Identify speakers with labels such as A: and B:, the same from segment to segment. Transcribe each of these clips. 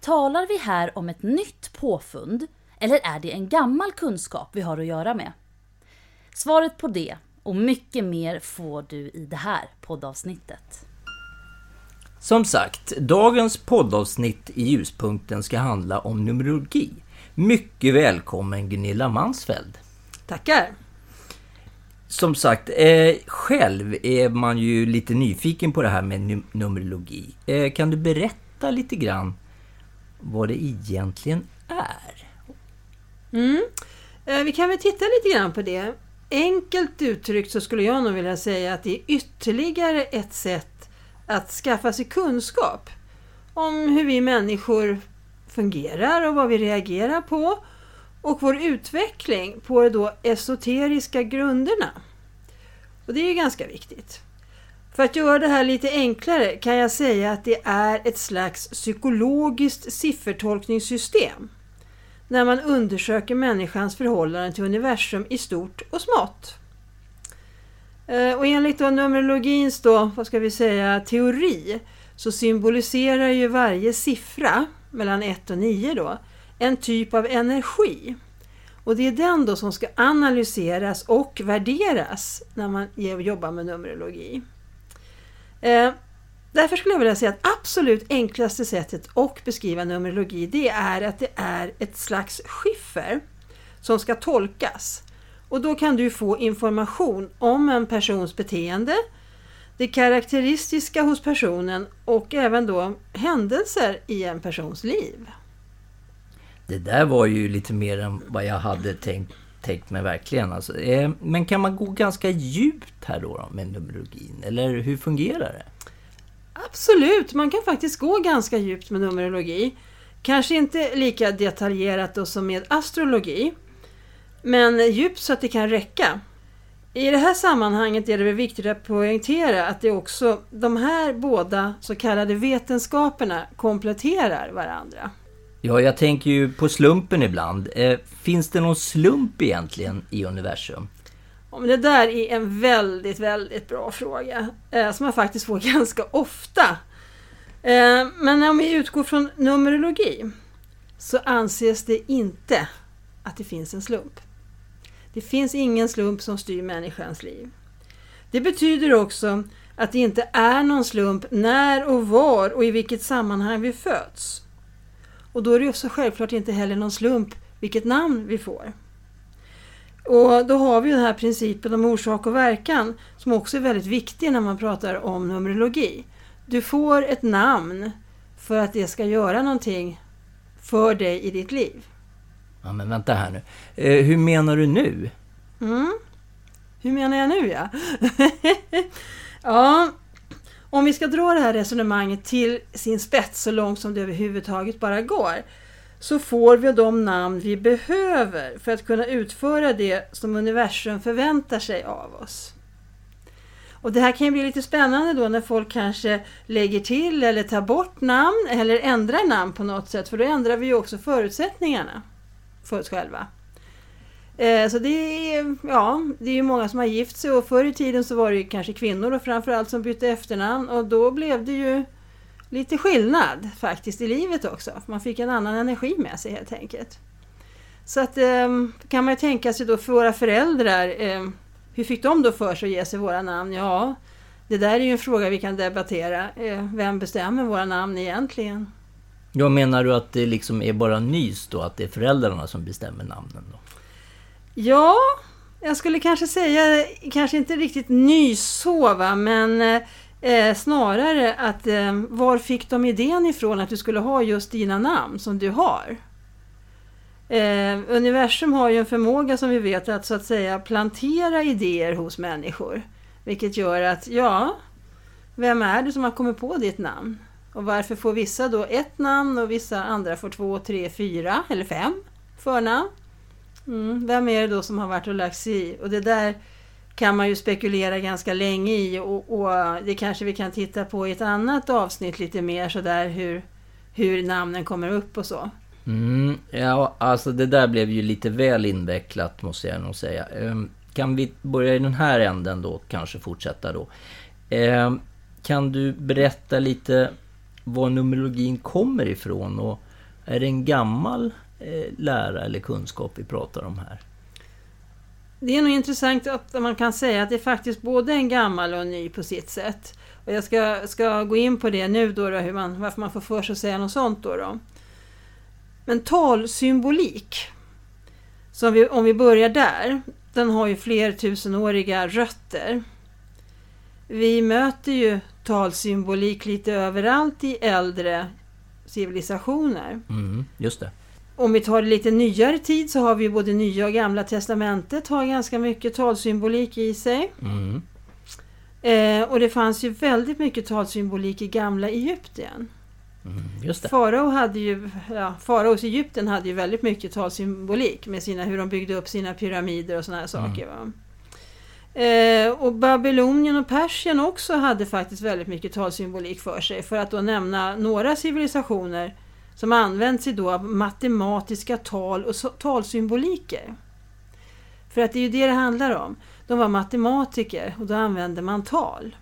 A: Talar vi här om ett nytt påfund eller är det en gammal kunskap vi har att göra med? Svaret på det och mycket mer får du i det här poddavsnittet.
B: Som sagt, dagens poddavsnitt i Ljuspunkten ska handla om numerologi. Mycket välkommen Gunilla Mansfeld.
C: Tackar!
B: Som sagt, eh, själv är man ju lite nyfiken på det här med num numerologi. Eh, kan du berätta lite grann vad det egentligen är?
C: Mm. Eh, vi kan väl titta lite grann på det. Enkelt uttryckt så skulle jag nog vilja säga att det är ytterligare ett sätt att skaffa sig kunskap om hur vi människor fungerar och vad vi reagerar på och vår utveckling på de då esoteriska grunderna. Och det är ju ganska viktigt. För att göra det här lite enklare kan jag säga att det är ett slags psykologiskt siffertolkningssystem när man undersöker människans förhållande till universum i stort och smått. Eh, och enligt då numerologins då, vad ska vi säga, teori så symboliserar ju varje siffra mellan 1 och 9 då en typ av energi. Och det är den då som ska analyseras och värderas när man jobbar med numerologi. Eh, därför skulle jag vilja säga att absolut enklaste sättet att beskriva numerologi det är att det är ett slags skiffer som ska tolkas. Och då kan du få information om en persons beteende, det karaktäristiska hos personen och även då händelser i en persons liv.
B: Det där var ju lite mer än vad jag hade tänkt, tänkt mig verkligen. Alltså, eh, men kan man gå ganska djupt här då, då med numerologin? Eller hur fungerar det?
C: Absolut, man kan faktiskt gå ganska djupt med numerologi. Kanske inte lika detaljerat då som med astrologi. Men djupt så att det kan räcka. I det här sammanhanget är det väl viktigt att poängtera att det också de här båda så kallade vetenskaperna kompletterar varandra.
B: Ja, jag tänker ju på slumpen ibland. Eh, finns det någon slump egentligen i universum?
C: Ja, men det där är en väldigt, väldigt bra fråga eh, som jag faktiskt får ganska ofta. Eh, men om vi utgår från numerologi så anses det inte att det finns en slump. Det finns ingen slump som styr människans liv. Det betyder också att det inte är någon slump när och var och i vilket sammanhang vi föds. Och då är det också självklart inte heller någon slump vilket namn vi får. Och då har vi den här principen om orsak och verkan som också är väldigt viktig när man pratar om numerologi. Du får ett namn för att det ska göra någonting för dig i ditt liv.
B: Ja, men vänta här nu. Eh, hur menar du nu?
C: Mm. Hur menar jag nu ja? ja, om vi ska dra det här resonemanget till sin spets så långt som det överhuvudtaget bara går så får vi de namn vi behöver för att kunna utföra det som universum förväntar sig av oss. Och Det här kan ju bli lite spännande då när folk kanske lägger till eller tar bort namn eller ändrar namn på något sätt för då ändrar vi ju också förutsättningarna för oss själva. Eh, så det är, ja, det är ju många som har gift sig och förr i tiden så var det kanske kvinnor och framförallt som bytte efternamn och då blev det ju lite skillnad faktiskt i livet också. Man fick en annan energi med sig helt enkelt. Så att ehm, kan man ju tänka sig då för våra föräldrar, ehm, hur fick de då för sig att ge sig våra namn? Ja, det där är ju en fråga vi kan debattera. Eh, vem bestämmer våra namn egentligen?
B: Ja, menar du att det liksom är bara nys då, att det är föräldrarna som bestämmer namnen då?
C: Ja, jag skulle kanske säga, kanske inte riktigt nysova, men eh, snarare att eh, var fick de idén ifrån att du skulle ha just dina namn som du har? Eh, universum har ju en förmåga som vi vet att så att säga plantera idéer hos människor. Vilket gör att, ja, vem är det som har kommit på ditt namn? Och varför får vissa då ett namn och vissa andra får två, tre, fyra eller fem förnamn? Mm, vem är det då som har varit och lagt sig i? Och det där kan man ju spekulera ganska länge i och, och det kanske vi kan titta på i ett annat avsnitt lite mer sådär hur, hur namnen kommer upp och så.
B: Mm, ja, alltså det där blev ju lite väl invecklat måste jag nog säga. Ehm, kan vi börja i den här änden då, kanske fortsätta då. Ehm, kan du berätta lite var numerologin kommer ifrån och är det en gammal lära eller kunskap vi pratar om här?
C: Det är nog intressant att man kan säga att det är faktiskt både en gammal och en ny på sitt sätt. Och jag ska, ska gå in på det nu då, då hur man, varför man får för sig att säga något sånt då. då. Men talsymbolik, som vi, om vi börjar där, den har ju flertusenåriga rötter. Vi möter ju talsymbolik lite överallt i äldre civilisationer.
B: Mm, just det.
C: Om vi tar lite nyare tid så har vi både Nya och Gamla Testamentet har ganska mycket talsymbolik i sig.
B: Mm.
C: Eh, och det fanns ju väldigt mycket talsymbolik i Gamla Egypten.
B: Mm.
C: Farao hade ju, ja, Faraos Egypten hade ju väldigt mycket talsymbolik med sina, hur de byggde upp sina pyramider och sådana här saker. Va? Eh, och Babylonien och Persien också hade faktiskt väldigt mycket talsymbolik för sig. För att då nämna några civilisationer som används sig då av matematiska tal och so- talsymboliker. För att det är ju det det handlar om. De var matematiker och då använde man tal.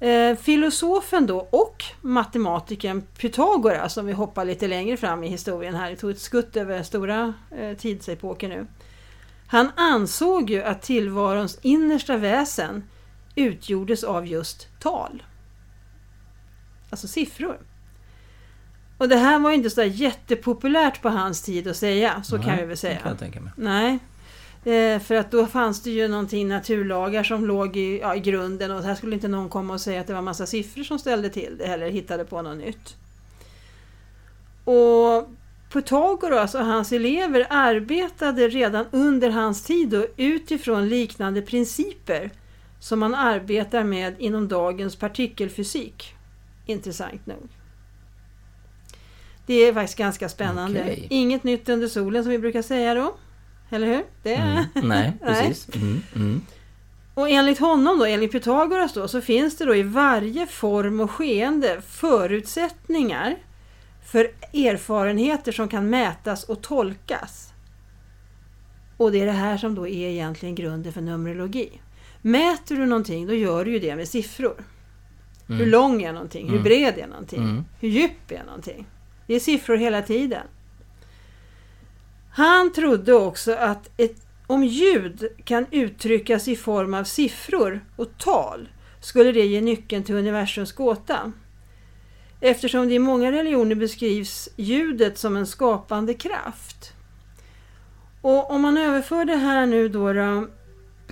C: Eh, filosofen då och matematikern Pythagoras, som vi hoppar lite längre fram i historien här, tog ett skutt över stora eh, tidsepoker nu. Han ansåg ju att tillvarons innersta väsen utgjordes av just tal. Alltså siffror. Och det här var ju inte så jättepopulärt på hans tid att säga, så kan
B: Nej,
C: vi väl säga.
B: kan jag tänka mig.
C: Nej. Eh, för att då fanns det ju någonting naturlagar som låg i, ja, i grunden och här skulle inte någon komma och säga att det var massa siffror som ställde till det eller hittade på något nytt. Och Pythagoras och hans elever arbetade redan under hans tid då utifrån liknande principer som man arbetar med inom dagens partikelfysik. Intressant nog. Det är faktiskt ganska spännande.
B: Okej.
C: Inget nytt under solen som vi brukar säga då. Eller hur? Det
B: Mm. Nej,
C: Nej.
B: precis. Mm, mm.
C: Och enligt honom då, enligt Pythagoras då, så finns det då i varje form och skeende förutsättningar för erfarenheter som kan mätas och tolkas. Och det är det här som då är egentligen grunden för Numerologi. Mäter du någonting, då gör du ju det med siffror. Hur
B: Mm.
C: lång är någonting? Hur
B: Mm.
C: bred är någonting?
B: Mm.
C: Hur djup är någonting? Det är siffror hela tiden. Han trodde också att ett, om ljud kan uttryckas i form av siffror och tal skulle det ge nyckeln till universums gåta. Eftersom det i många religioner beskrivs ljudet som en skapande kraft. Och om man överför det här nu då, då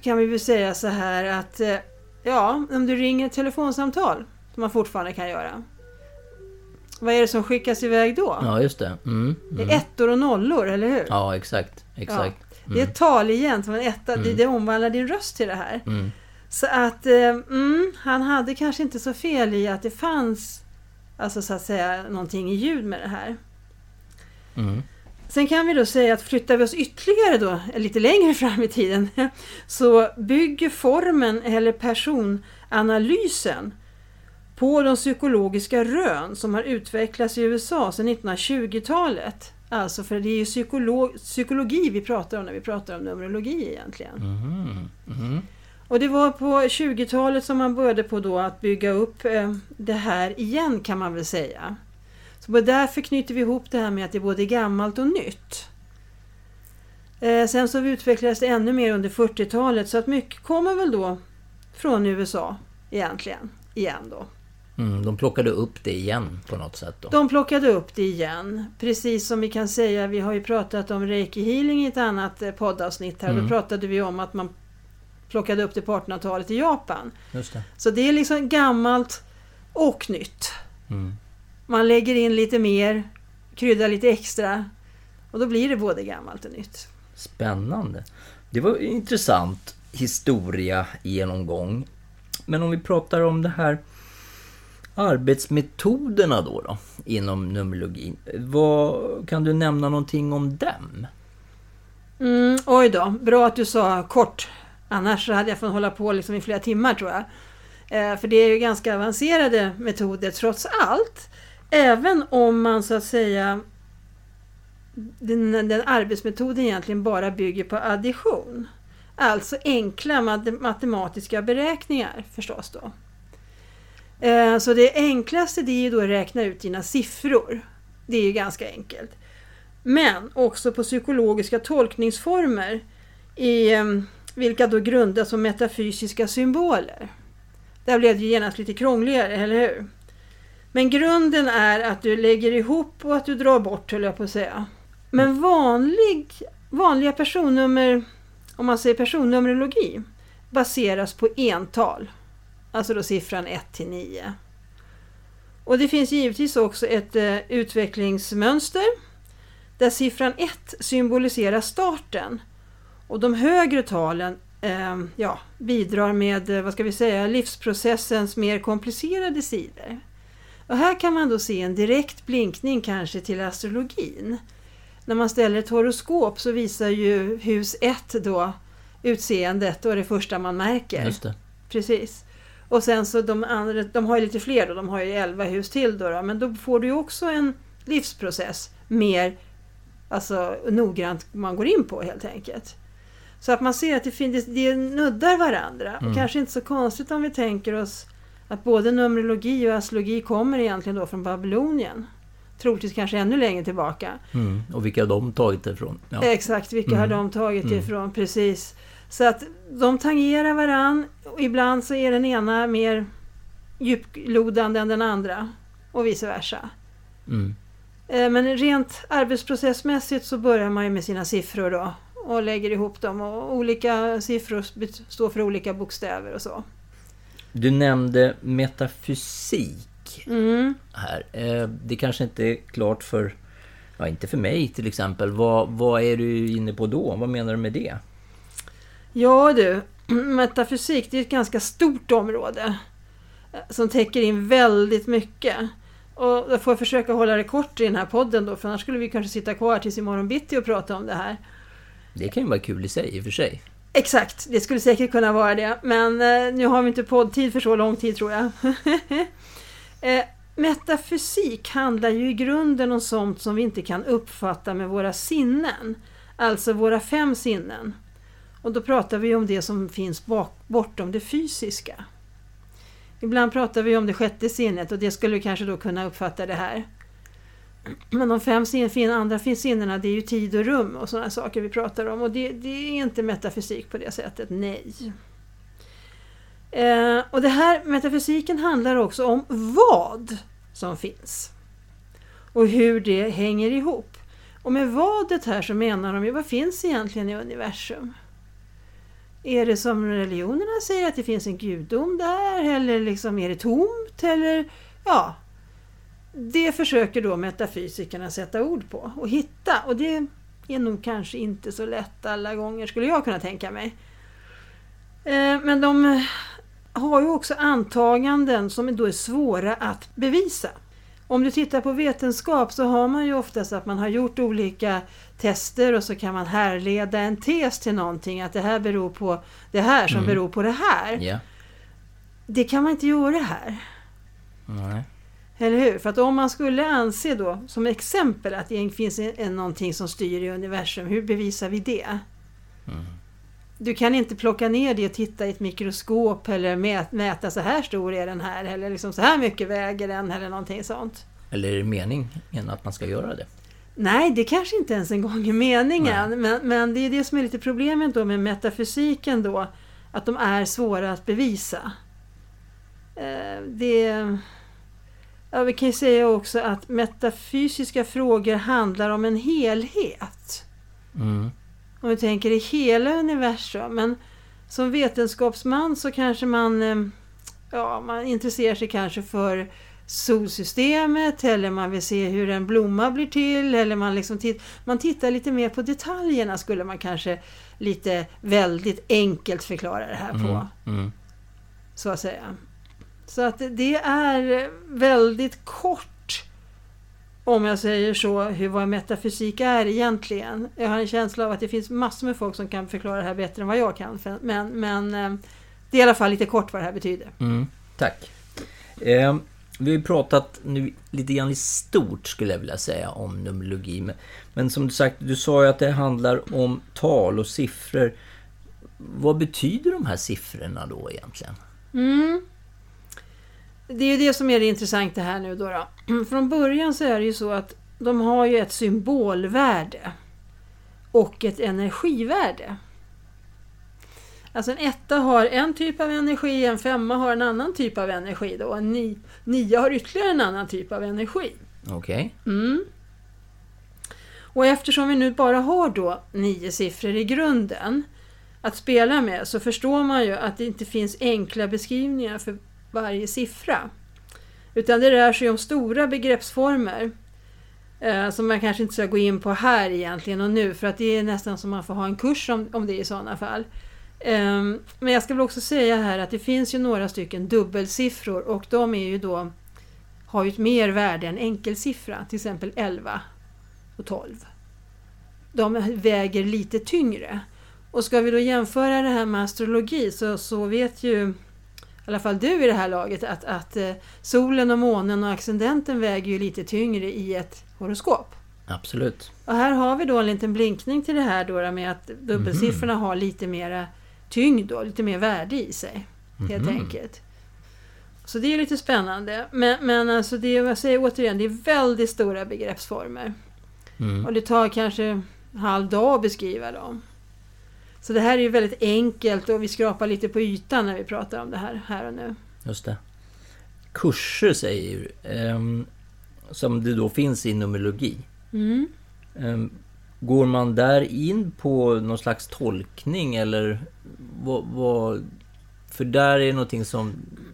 C: kan vi väl säga så här att eh, ja, om du ringer ett telefonsamtal som man fortfarande kan göra. Vad är det som skickas iväg då?
B: Ja, just det. Mm,
C: Det
B: mm.
C: är ettor och nollor, eller hur?
B: Ja, exakt. Exakt.
C: Det är ett tal igen, som en etta. Det, det omvandlar din röst till det här.
B: Mm.
C: Så att eh, mm, han hade kanske inte så fel i att det fanns alltså så att säga någonting i ljud med det här.
B: Mm.
C: Sen kan vi då säga att flyttar vi oss ytterligare då, lite längre fram i tiden, så bygger formen eller personanalysen på de psykologiska rön som har utvecklats i USA sedan 1920-talet. Alltså för det är ju psykolog, psykologi vi pratar om när vi pratar om numerologi egentligen.
B: Mhm. Mhm.
C: Och det var på 20-talet som man började på då att bygga upp eh, det här igen kan man väl säga. Så därför knyter vi ihop det här med att det är både gammalt och nytt. Eh, sen så utvecklades det ännu mer under 40-talet så att mycket kommer väl då från USA egentligen. Igen då.
B: Mm, de plockade upp det igen på något sätt då.
C: De plockade upp det igen. Precis som vi kan säga, vi har ju pratat om reiki healing i ett annat eh, poddavsnitt här.
B: Mm.
C: Då pratade vi om att man plockade upp det på 1800-talet i Japan.
B: Just det.
C: Så det är liksom gammalt och nytt.
B: Mm.
C: Man lägger in lite mer, kryddar lite extra och då blir det både gammalt och nytt.
B: Spännande. Det var en intressant historia genomgång. Men om vi pratar om det här Arbetsmetoderna då, då inom numerologin. Vad, kan du nämna någonting om dem?
C: Mm, oj då, bra att du sa kort. Annars hade jag fått hålla på liksom i flera timmar tror jag. Eh, för det är ju ganska avancerade metoder trots allt. Även om man så att säga den, den arbetsmetoden egentligen bara bygger på addition. Alltså enkla matematiska beräkningar förstås då. Eh, så det enklaste det är ju då att räkna ut dina siffror. Det är ju ganska enkelt. Men också på psykologiska tolkningsformer i, eh, vilka då grundas som metafysiska symboler. Där blev det genast lite krångligare, eller hur? Men grunden är att du lägger ihop och att du drar bort, höll jag på att säga. Men vanlig, vanliga personnummer, om man säger personnumerologi, baseras på ental. Alltså då siffran 1 till 9. Och det finns givetvis också ett eh, utvecklingsmönster där siffran 1 symboliserar starten och de högre talen eh, ja, bidrar med eh, vad ska vi säga, livsprocessens mer komplicerade sidor. Och här kan man då se en direkt blinkning kanske till astrologin. När man ställer ett horoskop så visar ju hus 1 då utseendet och det första man märker. Precis. Och sen så de andra, de har ju lite fler då, de har ju 11 hus till då, då men då får du ju också en livsprocess mer alltså, noggrant man går in på helt enkelt. Så att man ser att det, finns, det nuddar varandra. Mm. Och kanske inte så konstigt om vi tänker oss att både numerologi och astrologi kommer egentligen då från Babylonien. Troligtvis kanske ännu längre tillbaka.
B: Mm. Och vilka har de tagit ifrån?
C: Ja. Exakt, vilka mm. har de tagit mm. ifrån? Precis. Så att de tangerar varann. Och ibland så är den ena mer djuplodande än den andra. Och vice versa.
B: Mm.
C: Eh, men rent arbetsprocessmässigt så börjar man ju med sina siffror då. Och lägger ihop dem och olika siffror står för olika bokstäver och så.
B: Du nämnde metafysik
C: mm.
B: här. Eh, det kanske inte är klart för, ja inte för mig till exempel. Vad, vad är du inne på då? Vad menar du med det?
C: Ja du, metafysik det är ett ganska stort område. Eh, som täcker in väldigt mycket. Och jag får försöka hålla det kort i den här podden då, för annars skulle vi kanske sitta kvar tills imorgon bitti och prata om det här.
B: Det kan ju vara kul i sig, i och för sig.
C: Exakt, det skulle säkert kunna vara det. Men eh, nu har vi inte poddtid för så lång tid tror jag. eh, metafysik handlar ju i grunden om sånt som vi inte kan uppfatta med våra sinnen. Alltså våra fem sinnen. Och då pratar vi om det som finns bak, bortom det fysiska. Ibland pratar vi om det sjätte sinnet och det skulle vi kanske då kunna uppfatta det här. Men de fem sin, andra sinnena det är ju tid och rum och sådana saker vi pratar om och det, det är inte metafysik på det sättet, nej. Eh, och det här metafysiken handlar också om vad som finns. Och hur det hänger ihop. Och med vadet här så menar de ju, vad finns egentligen i universum? Är det som religionerna säger att det finns en gudom där? Eller liksom är det tomt? Eller ja, det försöker då metafysikerna sätta ord på och hitta. Och det är nog kanske inte så lätt alla gånger skulle jag kunna tänka mig. Eh, men de har ju också antaganden som då är svåra att bevisa. Om du tittar på vetenskap så har man ju oftast att man har gjort olika tester och så kan man härleda en tes till någonting. Att det här beror på det här som mm. beror på det här.
B: Yeah.
C: Det kan man inte göra här.
B: Nej.
C: Eller hur? För att om man skulle anse då som exempel att det finns en, någonting som styr i universum, hur bevisar vi det?
B: Mm.
C: Du kan inte plocka ner det och titta i ett mikroskop eller mäta så här stor är den här eller liksom så här mycket väger den eller någonting sånt.
B: Eller är det meningen att man ska göra det?
C: Nej, det kanske inte ens en gång är meningen. Men, men det är det som är lite problemet då med metafysiken då. Att de är svåra att bevisa. Eh, det Ja, vi kan ju säga också att metafysiska frågor handlar om en helhet.
B: Mm.
C: Om vi tänker i hela universum. Men som vetenskapsman så kanske man, eh, ja, man intresserar sig kanske för solsystemet eller man vill se hur en blomma blir till eller man, liksom titt man tittar lite mer på detaljerna skulle man kanske lite väldigt enkelt förklara det här på.
B: Mm. Mm.
C: Så att säga. Så att det är väldigt kort, om jag säger så, hur vad metafysik är egentligen. Jag har en känsla av att det finns massor med folk som kan förklara det här bättre än vad jag kan. Men, men eh, det är i alla fall lite kort vad det här betyder.
B: Mm, tack. Eh, vi har ju pratat nu lite grann i stort skulle jag vilja säga om numerologi. Men, men som du sagt, du sa ju att det handlar om tal och siffror. Vad betyder de här siffrorna då egentligen?
C: Mm. Det är ju det som är det intressanta här nu då, då. Från början så är det ju så att de har ju ett symbolvärde och ett energivärde. Alltså en etta har en typ av energi, en femma har en annan typ av energi då, och en ni, nia har ytterligare en annan typ av energi.
B: Okej.
C: Mm. Och eftersom vi nu bara har då nio siffror i grunden att spela med så förstår man ju att det inte finns enkla beskrivningar för varje siffra. Utan det rör sig om stora begreppsformer eh, som man kanske inte ska gå in på här egentligen och nu för att det är nästan som man får ha en kurs om, om det i sådana fall. Eh, men jag ska väl också säga här att det finns ju några stycken dubbelsiffror och de är ju då har ju ett mer värde än enkelsiffra, till exempel 11 och 12. De väger lite tyngre. Och ska vi då jämföra det här med astrologi så, så vet ju i alla fall du i det här laget att, att eh, solen och månen och ascendenten väger ju lite tyngre i ett horoskop.
B: Absolut.
C: Och här har vi då en liten blinkning till det här då med att dubbelsiffrorna har lite mera tyngd då, lite mer värde i sig. Helt
B: Mhm.
C: enkelt. Så det är lite spännande. Men, men alltså det, jag säger återigen, det är väldigt stora begreppsformer.
B: Mm.
C: Och det tar kanske en halv dag att beskriva dem. Så det här är ju väldigt enkelt och vi skrapar lite på ytan när vi pratar om det här, här och nu.
B: Just det. Kurser säger du. ehm, som det då finns i numerologi.
C: Mm.
B: Ehm, går man där in på någon slags tolkning eller vad, vad... För där är någonting som...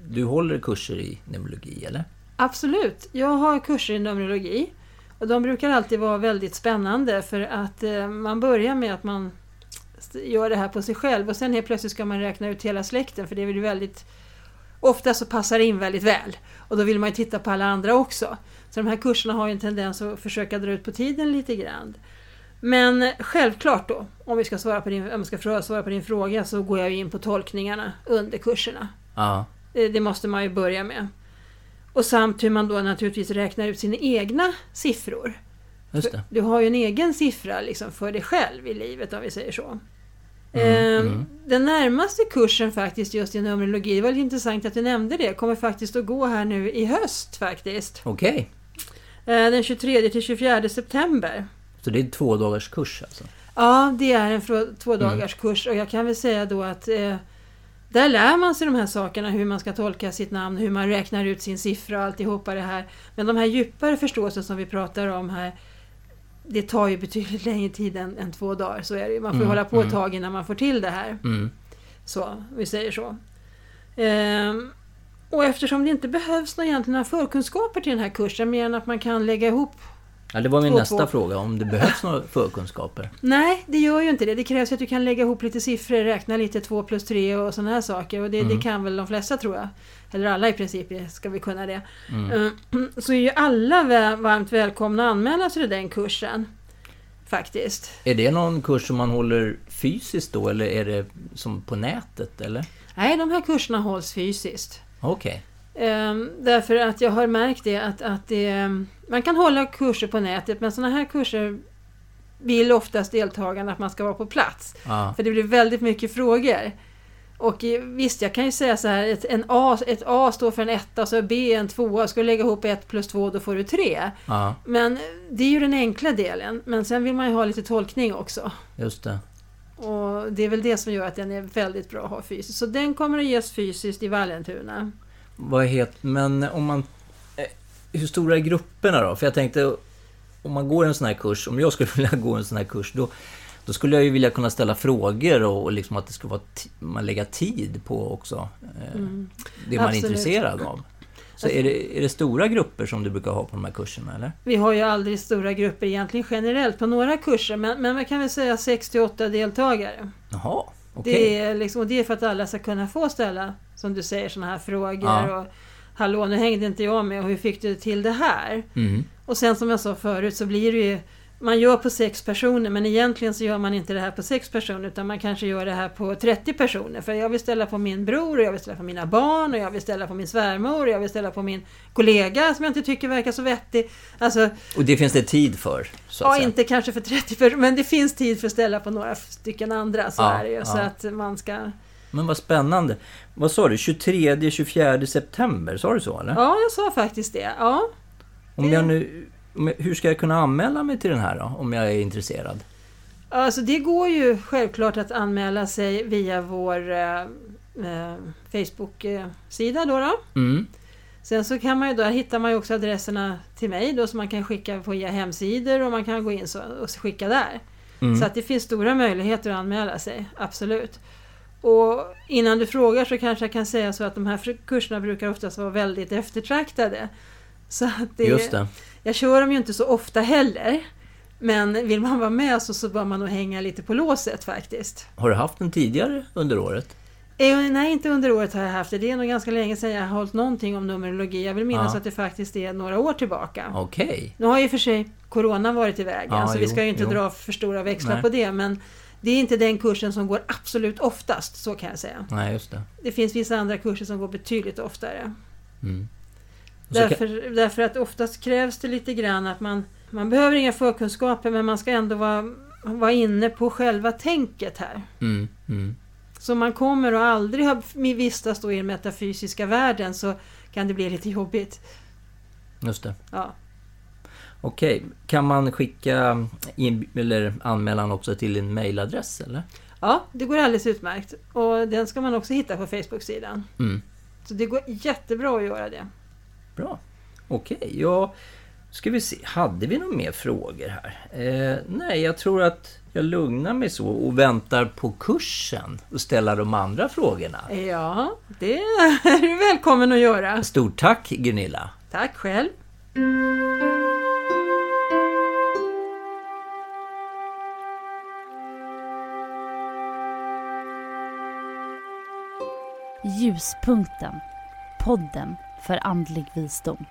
B: Du håller kurser i numerologi eller?
C: Absolut. Jag har kurser i Numerologi. Och de brukar alltid vara väldigt spännande för att eh, man börjar med att man gör det här på sig själv och sen helt plötsligt ska man räkna ut hela släkten för det är väl väldigt Ofta så passar det in väldigt väl och då vill man ju titta på alla andra också. Så de här kurserna har ju en tendens att försöka dra ut på tiden lite grann. Men självklart då, om vi ska svara på din, om jag ska svara på din fråga så går jag ju in på tolkningarna under kurserna.
B: Ja.
C: Eh, Det måste man ju börja med. Och samt hur man då naturligtvis räknar ut sina egna siffror. Du har ju en egen siffra liksom för dig själv i livet om vi säger så.
B: Mm,
C: Ehm,
B: mm.
C: Den närmaste kursen faktiskt just i numerologi, det var lite intressant att du nämnde det, kommer faktiskt att gå här nu i höst faktiskt.
B: Okej.
C: Eh, Den 23 till 24 september.
B: Så det är två dagars kurs alltså?
C: Ja, det är en två
B: Mm.
C: dagars kurs och jag kan väl säga då att eh, där lär man sig de här sakerna, hur man ska tolka sitt namn, hur man räknar ut sin siffra och alltihopa det här. Men de här djupare förståelsen som vi pratar om här, det tar ju betydligt längre tid än, än två dagar. Så är det. Man får
B: Mm,
C: hålla på ett
B: mm.
C: tag innan man får till det här.
B: Mm.
C: Så, vi säger så. Ehm, och eftersom det inte behövs några egentligen några förkunskaper till den här kursen, mer än att man kan lägga ihop
B: Ja, det var min nästa
C: två.
B: fråga, om det behövs några förkunskaper.
C: Nej, det gör ju inte det. Det krävs ju att du kan lägga ihop lite siffror, räkna lite 2 plus 3 och sådana här saker. Och det,
B: Mm.
C: det kan väl de flesta tror jag. Eller alla i princip ska vi kunna det.
B: Mm.
C: Eh, Så är ju alla varmt välkomna att anmäla sig till den kursen. Faktiskt.
B: Är det någon kurs som man håller fysiskt då, eller är det som på nätet, eller?
C: Nej, de här kurserna hålls fysiskt.
B: Okej.
C: Ehm, därför att jag har märkt det att, att det, man kan hålla kurser på nätet men sådana här kurser vill oftast deltagarna att man ska vara på plats.
B: Ja.
C: För det blir väldigt mycket frågor. Och eh, visst, jag kan ju säga så här, ett, en A, ett A står för en etta, så B en tvåa. Ska du lägga ihop ett plus två, då får du tre.
B: ja,
C: Men det är ju den enkla delen. Men sen vill man ju ha lite tolkning också.
B: just det.
C: Och det är väl det som gör att den är väldigt bra att ha fysiskt. Så den kommer att ges fysiskt i Vallentuna.
B: Vad heter, men om man... eh, Hur stora är grupperna då? För jag tänkte, om man går en sån här kurs, om jag skulle vilja gå en sån här kurs, då, då skulle jag ju vilja kunna ställa frågor och, och liksom att det ska vara man lägga tid på också. Eh,
C: Mm.
B: Det man är
C: Absolut.
B: intresserad av. Så är det, är det stora grupper som du brukar ha på de här kurserna, eller?
C: Vi har ju aldrig stora grupper egentligen generellt på några kurser. Men, men man kan väl säga 6-8 deltagare.
B: Jaha, okej.
C: Det är, liksom, och det är för att alla ska kunna få ställa, som du säger, sådana här frågor.
B: Ja.
C: Och Hallå, nu hängde inte jag med och hur fick du till det här?
B: Mm.
C: Och sen som jag sa förut så blir det ju man gör på sex personer men egentligen så gör man inte det här på sex personer utan man kanske gör det här på 30 personer. För jag vill ställa på min bror och jag vill ställa på mina barn och jag vill ställa på min svärmor och jag vill ställa på min kollega som jag inte tycker verkar så vettig. Alltså,
B: Och det finns det tid för? Så
C: ja,
B: säga.
C: inte kanske för 30 personer men det finns tid för att ställa på några stycken andra. Så
B: Ja,
C: är det ju. Så
B: ja.
C: att man ska...
B: Men vad spännande. Vad sa du? 23-24 september? Sa du så eller?
C: Ja, jag sa faktiskt det. Ja.
B: Om jag nu, hur ska jag kunna anmäla mig till den här då? Om jag är intresserad?
C: Alltså det går ju självklart att anmäla sig via vår eh, eh, Facebook-sida då. då.
B: Mm.
C: Sen så kan man ju, där hittar man ju också adresserna till mig då som man kan skicka via hemsidor och man kan gå in och skicka där.
B: Mm.
C: Så att det finns stora möjligheter att anmäla sig, absolut. Och innan du frågar så kanske jag kan säga så att de här kurserna brukar oftast vara väldigt eftertraktade. Så att det,
B: Just det.
C: Jag kör dem ju inte så ofta heller. Men vill man vara med så, så bör man nog hänga lite på låset faktiskt.
B: Har du haft den tidigare under året?
C: Eh, nej, inte under året har jag haft det. Det är nog ganska länge sedan jag har hållit någonting om numerologi. Jag vill minnas
B: Ja.
C: att det faktiskt är några år tillbaka.
B: Okej.
C: Nu har ju för sig Corona varit i vägen,
B: Ja,
C: så vi
B: jo,
C: ska ju inte
B: jo.
C: dra för stora växlar
B: Nej.
C: på det. Men det är inte den kursen som går absolut oftast, så kan jag säga.
B: Nej, just det.
C: Det finns vissa andra kurser som går betydligt oftare.
B: Mm. Så kan-
C: Därför, därför att oftast krävs det lite grann att man... Man behöver inga förkunskaper men man ska ändå vara, vara inne på själva tänket här.
B: Mm, mm.
C: Så man kommer och aldrig har vistas då i den metafysiska världen så kan det bli lite jobbigt.
B: Just det.
C: Ja.
B: Okej, kan man skicka in, eller anmälan också till din mailadress eller?
C: ja, det går alldeles utmärkt. Och den ska man också hitta på Facebook-sidan.
B: Mm.
C: Så det går jättebra att göra det.
B: Bra. Okej, ja... Ska vi se, hade vi några mer frågor här? Eh, nej, jag tror att jag lugnar mig så och väntar på kursen och ställa de andra frågorna.
C: Ja, det är du välkommen att göra.
B: Stort tack Gunilla!
C: Tack själv.
A: Ljuspunkten. Podden för andlig visdom.